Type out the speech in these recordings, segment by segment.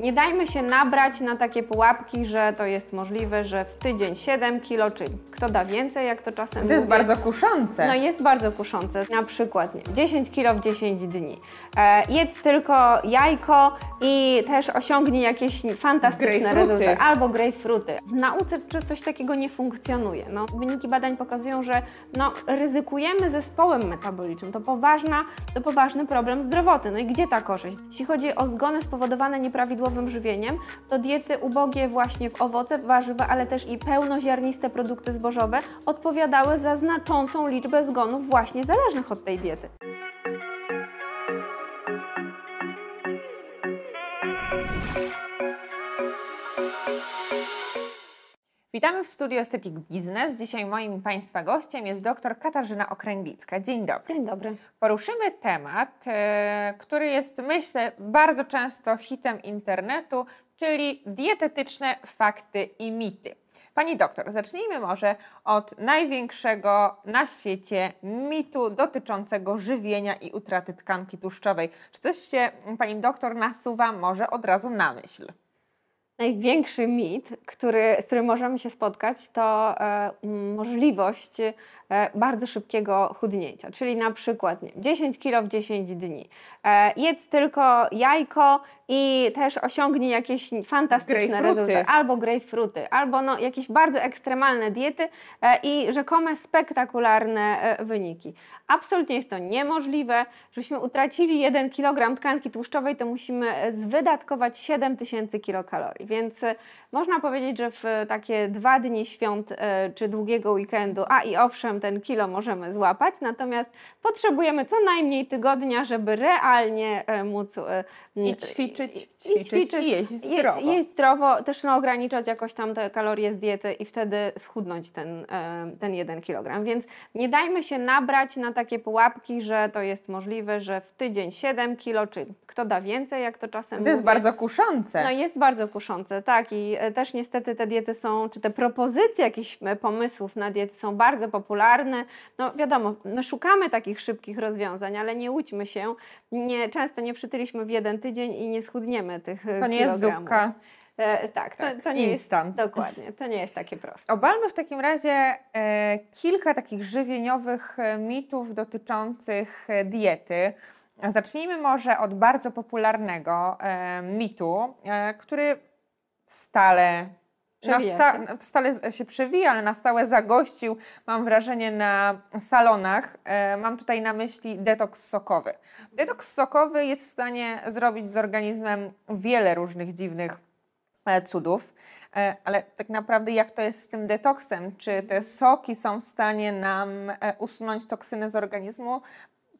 Nie dajmy się nabrać na takie pułapki, że to jest możliwe, że w tydzień 7 kilo, czy kto da więcej, jak to czasem To jest mówię. bardzo kuszące. No jest bardzo kuszące. Na przykład nie, 10 kilo w 10 dni. E, jedz tylko jajko i też osiągnij jakieś fantastyczne rezultaty. Albo grejpfruty. W nauce czy coś takiego nie funkcjonuje. No, wyniki badań pokazują, że no, ryzykujemy zespołem metabolicznym. To, poważna, to poważny problem zdrowotny. No i gdzie ta korzyść? Jeśli chodzi o zgony spowodowane nieprawidłowym żywieniem, to diety ubogie właśnie w owoce, warzywa, ale też i pełnoziarniste produkty zbożowe odpowiadały za znaczącą liczbę zgonów właśnie zależnych od tej diety. Witamy w studiu Estetic Business. Dzisiaj moim i Państwa gościem jest dr Katarzyna Okręglicka. Dzień dobry. Dzień dobry. Poruszymy temat, e, który jest, myślę, bardzo często hitem internetu, czyli dietetyczne fakty i mity. Pani doktor, zacznijmy może od największego na świecie mitu dotyczącego żywienia i utraty tkanki tłuszczowej. Czy coś się Pani doktor nasuwa może od razu na myśl? Największy mit, który, z którym możemy się spotkać, to e, możliwość e, bardzo szybkiego chudnięcia. Czyli na przykład nie, 10 kilo w 10 dni. E, jedz tylko jajko i też osiągnij jakieś fantastyczne rezultaty. Albo grejpfruty, albo no, jakieś bardzo ekstremalne diety e, i rzekome spektakularne e, wyniki. Absolutnie jest to niemożliwe. Żebyśmy utracili 1 kg tkanki tłuszczowej, to musimy e, wydatkować 7000 kilokalorii. Więc e, można powiedzieć, że w e, takie dwa dni świąt e, czy długiego weekendu, a i owszem, ten kilo możemy złapać, natomiast potrzebujemy co najmniej tygodnia, żeby realnie móc e, I ćwiczyć, ćwiczyć i jeść zdrowo. Je, jeść zdrowo, też no, ograniczać jakoś tam te kalorie z diety i wtedy schudnąć ten, ten 1 kg. Więc nie dajmy się nabrać na takie pułapki, że to jest możliwe, że w tydzień 7 kilo, czy kto da więcej, jak to czasem To jest mówię. bardzo kuszące. No jest bardzo kuszące, tak i e, też niestety te diety są, czy te propozycje jakichś e, pomysłów na diety są bardzo popularne. No wiadomo, my szukamy takich szybkich rozwiązań, ale nie łudźmy się, nie, często nie przytyliśmy w jeden tydzień i nie schudniemy tych e, To nie jest zupka. E, tak, to, Tak, to nie instant. jest dokładnie, to nie jest takie proste. Obalmy w takim razie e, kilka takich żywieniowych mitów dotyczących diety. Zacznijmy może od bardzo popularnego e, mitu, który stale, na Przewija sta, się. stale się przewija, ale na stałe zagościł, mam wrażenie, na salonach. E, mam tutaj na myśli detoks sokowy. Detoks sokowy jest w stanie zrobić z organizmem wiele różnych dziwnych e, cudów. E, Ale tak naprawdę jak to jest z tym detoksem? Czy te soki są w stanie nam e, usunąć toksyny z organizmu?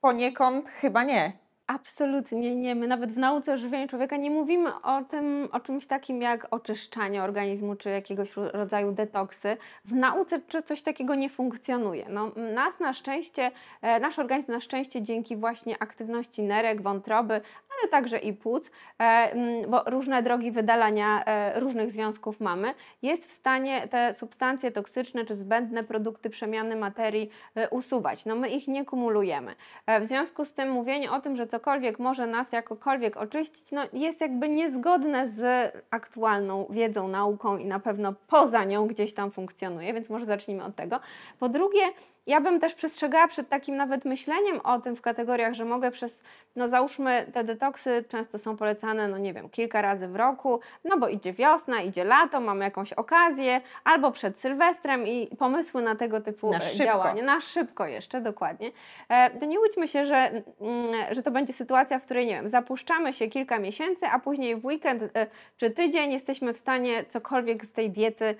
Poniekąd chyba nie. Absolutnie nie. My nawet w nauce o żywieniu człowieka nie mówimy o tym, o czymś takim jak oczyszczanie organizmu czy jakiegoś ro- rodzaju detoksy. W nauce czy coś takiego nie funkcjonuje. No, nas na szczęście, e, nasz organizm na szczęście dzięki właśnie aktywności nerek, wątroby, ale także i płuc, e, bo różne drogi wydalania e, różnych związków mamy, jest w stanie te substancje toksyczne czy zbędne produkty przemiany materii e, usuwać. No my ich nie kumulujemy. W związku z tym mówienie o tym, że cokolwiek może nas jakokolwiek oczyścić, no jest jakby niezgodne z aktualną wiedzą, nauką i na pewno poza nią gdzieś tam funkcjonuje, więc może zacznijmy od tego. Po drugie, ja bym też przestrzegała przed takim nawet myśleniem o tym w kategoriach, że mogę przez, no załóżmy, te detoksy często są polecane, no nie wiem, kilka razy w roku, no bo idzie wiosna, idzie lato, mamy jakąś okazję, albo przed Sylwestrem i pomysły na tego typu Na e, szybko. działania, na szybko jeszcze, dokładnie. E, To nie łudźmy się, że, mm, że to będzie sytuacja, w której, nie wiem, zapuszczamy się kilka miesięcy, a później w weekend e, czy tydzień jesteśmy w stanie cokolwiek z tej diety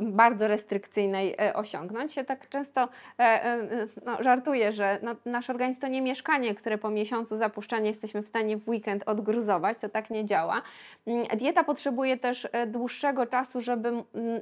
bardzo restrykcyjnej osiągnąć. Ja tak często no, żartuję, że no, nasz organizm to nie mieszkanie, które po miesiącu zapuszczania jesteśmy w stanie w weekend odgruzować, to tak nie działa. Mm, Dieta potrzebuje też e, dłuższego czasu, żeby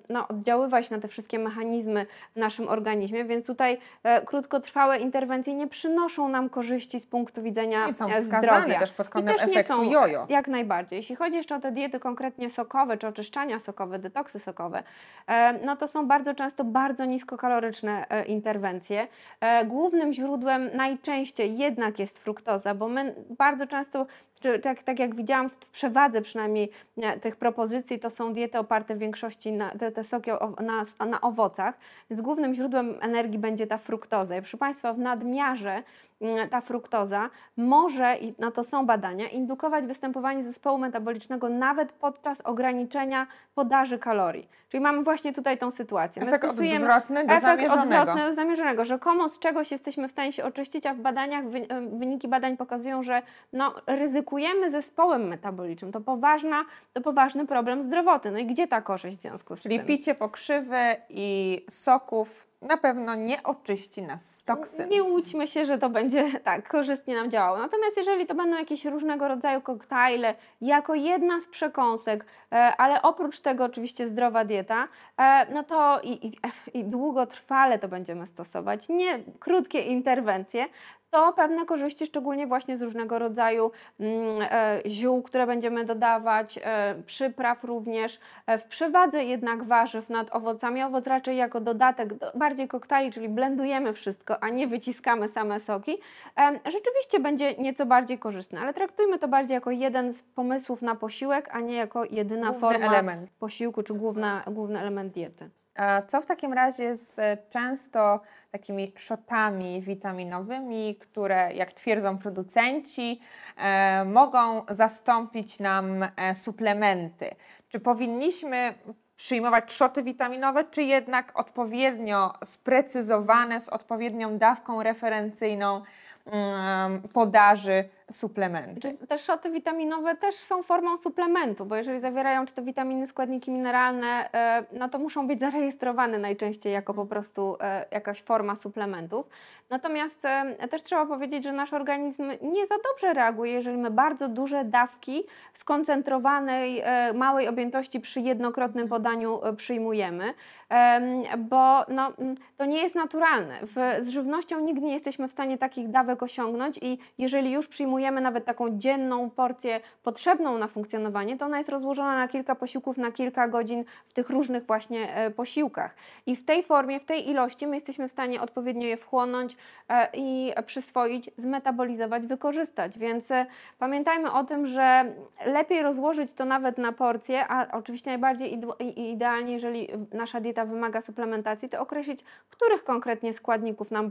no, oddziaływać na te wszystkie mechanizmy w naszym organizmie, więc tutaj e, krótkotrwałe interwencje nie przynoszą nam korzyści z punktu widzenia Nie są e, zdrowia. też pod I kątem też nie efektu są, jojo. Jak najbardziej. Jeśli chodzi jeszcze o te diety konkretnie sokowe, czy oczyszczania sokowe, detoksy sokowe, e, no to są bardzo często bardzo niskokaloryczne e, E, Głównym źródłem najczęściej jednak jest fruktoza, bo my bardzo często czy tak, tak jak widziałam w przewadze przynajmniej e, tych propozycji, to są diety oparte w większości na te, te soki na, na owocach, więc głównym źródłem energii będzie ta fruktoza. I proszę Państwa, w nadmiarze ta fruktoza może, i na to są badania, indukować występowanie zespołu metabolicznego nawet podczas ograniczenia podaży kalorii. Czyli mamy właśnie tutaj tą sytuację. My efekt odwrotny do efekt zamierzonego. odwrotny do zamierzonego, rzekomo z czegoś jesteśmy w stanie się oczyścić, a w badaniach, wyniki badań pokazują, że no, ryzykujemy zespołem metabolicznym. To, poważna, to poważny problem zdrowotny. No i gdzie ta korzyść w związku z Czyli tym? Czyli picie pokrzywy i soków na pewno nie oczyści nas z toksyn. Nie łudźmy się, że to będzie tak korzystnie nam działało. Natomiast jeżeli to będą jakieś różnego rodzaju koktajle, jako jedna z przekąsek, e, ale oprócz tego oczywiście zdrowa dieta, e, no to i, i, i długotrwale to będziemy stosować, nie krótkie interwencje, to pewne korzyści, szczególnie właśnie z różnego rodzaju mm, e, ziół, które będziemy dodawać, przypraw również. W przewadze jednak warzyw nad owocami, owoc raczej jako dodatek, do, bardziej koktajli, czyli blendujemy wszystko, a nie wyciskamy same soki, rzeczywiście będzie nieco bardziej korzystne, ale traktujmy to bardziej jako jeden z pomysłów na posiłek, a nie jako jedyna Główny forma element. posiłku czy główna, główny element diety. A co w takim razie z e, często takimi szotami witaminowymi, które, jak twierdzą producenci, e, mogą zastąpić nam e, suplementy? Czy powinniśmy przyjmować szoty witaminowe, czy jednak odpowiednio sprecyzowane z odpowiednią dawką referencyjną mm, podaży suplementy. Te szoty witaminowe też są formą suplementu, bo jeżeli zawierają czy to witaminy, składniki mineralne, e, no to muszą być zarejestrowane najczęściej jako po prostu e, jakaś forma suplementów. Natomiast e, też trzeba powiedzieć, że nasz organizm nie za dobrze reaguje, jeżeli my bardzo duże dawki skoncentrowanej, małej objętości przy jednokrotnym podaniu przyjmujemy, bo no, to nie jest naturalne. Z żywnością nigdy nie jesteśmy w stanie takich dawek osiągnąć i jeżeli już przyjmujemy przyjmujemy nawet taką dzienną porcję potrzebną na funkcjonowanie, to ona jest rozłożona na kilka posiłków, na kilka godzin w tych różnych właśnie e, posiłkach. I w tej formie, w tej ilości my jesteśmy w stanie odpowiednio je wchłonąć e, i przyswoić, zmetabolizować, wykorzystać. Więc e, pamiętajmy o tym, że lepiej rozłożyć to nawet na porcje, a oczywiście najbardziej idealnie, jeżeli nasza dieta wymaga suplementacji, to określić, których konkretnie składników nam,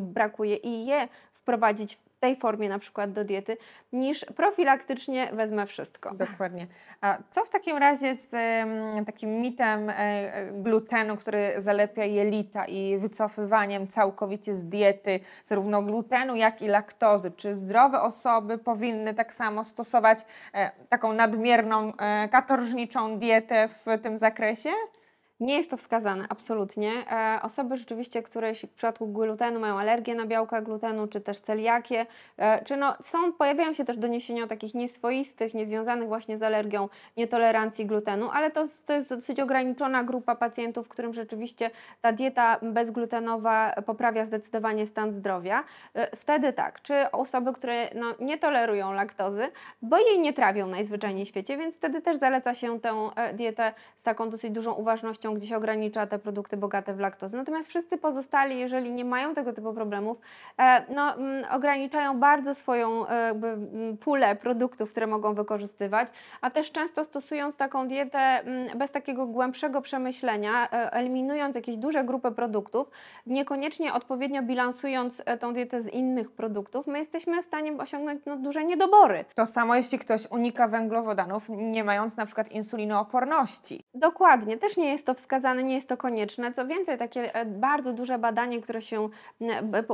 brakuje i je wprowadzić tej formie na przykład do diety, niż profilaktycznie wezmę wszystko. Dokładnie. A co w takim razie z um, takim mitem e, e, glutenu, który zalepia jelita i wycofywaniem całkowicie z diety zarówno glutenu, jak i laktozy? Czy zdrowe osoby powinny tak samo stosować e, taką nadmierną, e, katorżniczą dietę w tym zakresie? Nie jest to wskazane, absolutnie. E, osoby rzeczywiście, które w przypadku glutenu mają alergię na białka glutenu, czy też celiakię, e, czy no, są, pojawiają się też doniesienia o takich nieswoistych, niezwiązanych właśnie z alergią, nietolerancji glutenu, ale to, to jest dosyć ograniczona grupa pacjentów, którym rzeczywiście ta dieta bezglutenowa poprawia zdecydowanie stan zdrowia. E, wtedy tak, czy osoby, które no, nie tolerują laktozy, bo jej nie trawią najzwyczajniej w świecie, więc wtedy też zaleca się tę dietę z taką dosyć dużą uważnością gdzie się ogranicza te produkty bogate w laktozę. Natomiast wszyscy pozostali, jeżeli nie mają tego typu problemów, e, no, mm, ograniczają bardzo swoją e, jakby, mm, pulę produktów, które mogą wykorzystywać, a też często stosując taką dietę mm, bez takiego głębszego przemyślenia, e, eliminując jakieś duże grupy produktów, niekoniecznie odpowiednio bilansując tą dietę z innych produktów, my jesteśmy w stanie osiągnąć no, duże niedobory. To samo jeśli ktoś unika węglowodanów, nie mając na przykład insulinooporności. Dokładnie, też nie jest to wskazane, nie jest to konieczne. Co więcej, takie e, bardzo duże badanie, które się,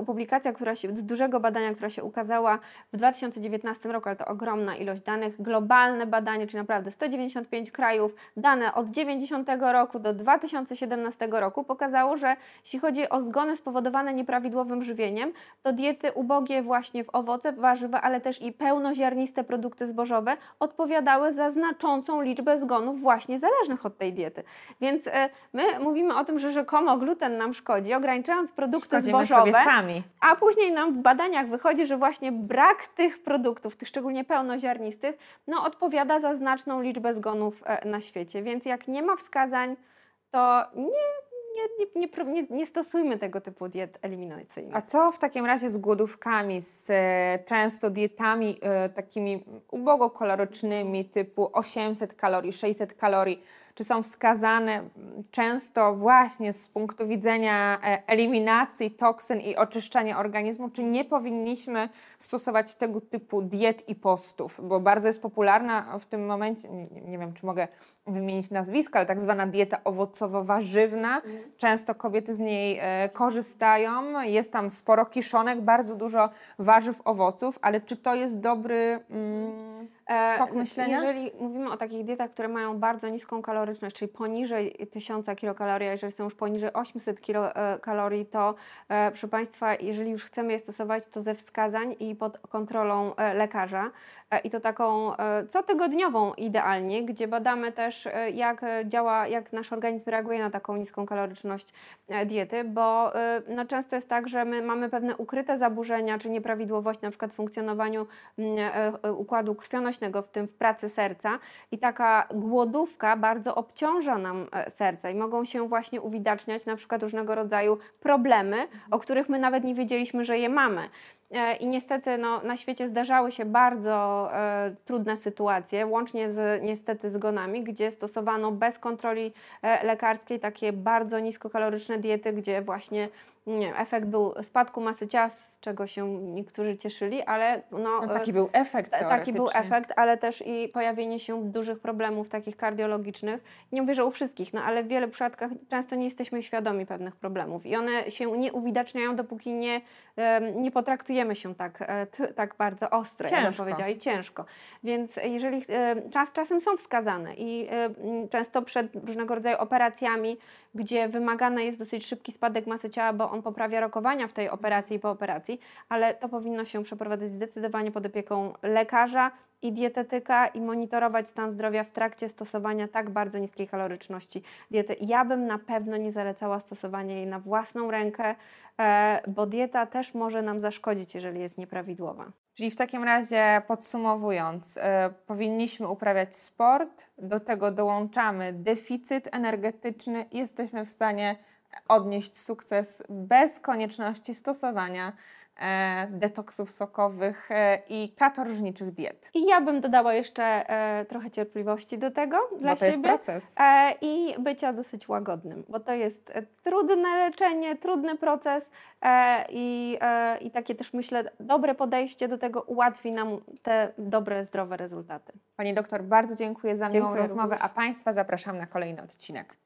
publikacja która się, z dużego badania, która się ukazała w 2019 roku, ale to ogromna ilość danych, globalne badanie, czyli naprawdę 195 krajów, dane od 90 roku do 2017 roku pokazało, że jeśli chodzi o zgony spowodowane nieprawidłowym żywieniem, to diety ubogie właśnie w owoce, warzywa, ale też i pełnoziarniste produkty zbożowe odpowiadały za znaczącą liczbę zgonów właśnie zależnych od tej diety. Więc my mówimy o tym, że rzekomo gluten nam szkodzi, ograniczając produkty Szkodzimy zbożowe, sami. a później nam w badaniach wychodzi, że właśnie brak tych produktów, tych szczególnie pełnoziarnistych, no odpowiada za znaczną liczbę zgonów e, na świecie. Więc jak nie ma wskazań, to nie, nie, nie, nie, nie, stosujmy tego typu diet eliminacyjnych. A co w takim razie z głodówkami, z e, często dietami e, takimi ubogo kalorycznymi typu 800 kalorii, 600 kalorii? Czy są wskazane mm, często właśnie z punktu widzenia e, eliminacji toksyn i oczyszczania organizmu, czy nie powinniśmy stosować tego typu diet i postów? Bo bardzo jest popularna w tym momencie, nie, nie wiem czy mogę wymienić nazwisko, ale tak zwana dieta owocowo-warzywna. Mhm. Często kobiety z niej e, korzystają. Jest tam sporo kiszonek, bardzo dużo warzyw, owoców, ale czy to jest dobry mm, e, tok myślenia? Jeżeli mówimy o takich dietach, które mają bardzo niską kaloryczność, czyli poniżej 1000 kilokalorii, a jeżeli są już poniżej 800 kilokalorii, to e, proszę Państwa, jeżeli już chcemy je stosować, to ze wskazań i pod kontrolą e, lekarza i to taką cotygodniową idealnie, gdzie badamy też jak działa, jak nasz organizm reaguje na taką niską kaloryczność diety, bo no, często jest tak, że my mamy pewne ukryte zaburzenia czy nieprawidłowości na przykład w funkcjonowaniu mm, układu krwionośnego, w tym w pracy serca i taka głodówka bardzo obciąża nam serce i mogą się właśnie uwidaczniać na przykład różnego rodzaju problemy, o których my nawet nie wiedzieliśmy, że je mamy. E, I niestety no, na świecie zdarzały się bardzo e, trudne sytuacje, łącznie z niestety zgonami, gdzie stosowano bez kontroli e, lekarskiej takie bardzo niskokaloryczne diety, gdzie właśnie nie, efekt był spadku masy ciała, z czego się niektórzy cieszyli, ale no, no taki był efekt Taki był efekt, ale też i pojawienie się dużych problemów takich kardiologicznych. Nie mówię, że u wszystkich, no ale w wielu przypadkach często nie jesteśmy świadomi pewnych problemów i one się nie uwidaczniają, dopóki nie, nie potraktujemy się tak, e, tak bardzo ostro, ciężko. jak powiedziała, i ciężko. Więc jeżeli czas czasem są wskazane i często przed różnego rodzaju operacjami, gdzie wymagany jest dosyć szybki spadek masy ciała, bo on poprawia rokowania w tej operacji i po operacji, ale to powinno się przeprowadzać zdecydowanie pod opieką lekarza i dietetyka i monitorować stan zdrowia w trakcie stosowania tak bardzo niskiej kaloryczności diety. Ja bym na pewno nie zalecała stosowania jej na własną rękę, e, bo dieta też może nam zaszkodzić, jeżeli jest nieprawidłowa. Czyli w takim razie podsumowując, e, powinniśmy uprawiać sport, do tego dołączamy deficyt energetyczny i jesteśmy w stanie odnieść sukces bez konieczności stosowania e, detoksów sokowych e, i katorżniczych diet. I ja bym dodała jeszcze e, trochę cierpliwości do tego dla bo to siebie. Jest proces. I bycia dosyć łagodnym, bo to jest trudne leczenie, trudny proces i, i takie też myślę dobre podejście do tego ułatwi nam te dobre, zdrowe rezultaty. Pani doktor, bardzo dziękuję za miłą dziękuję rozmowę, również. a Państwa zapraszam na kolejny odcinek.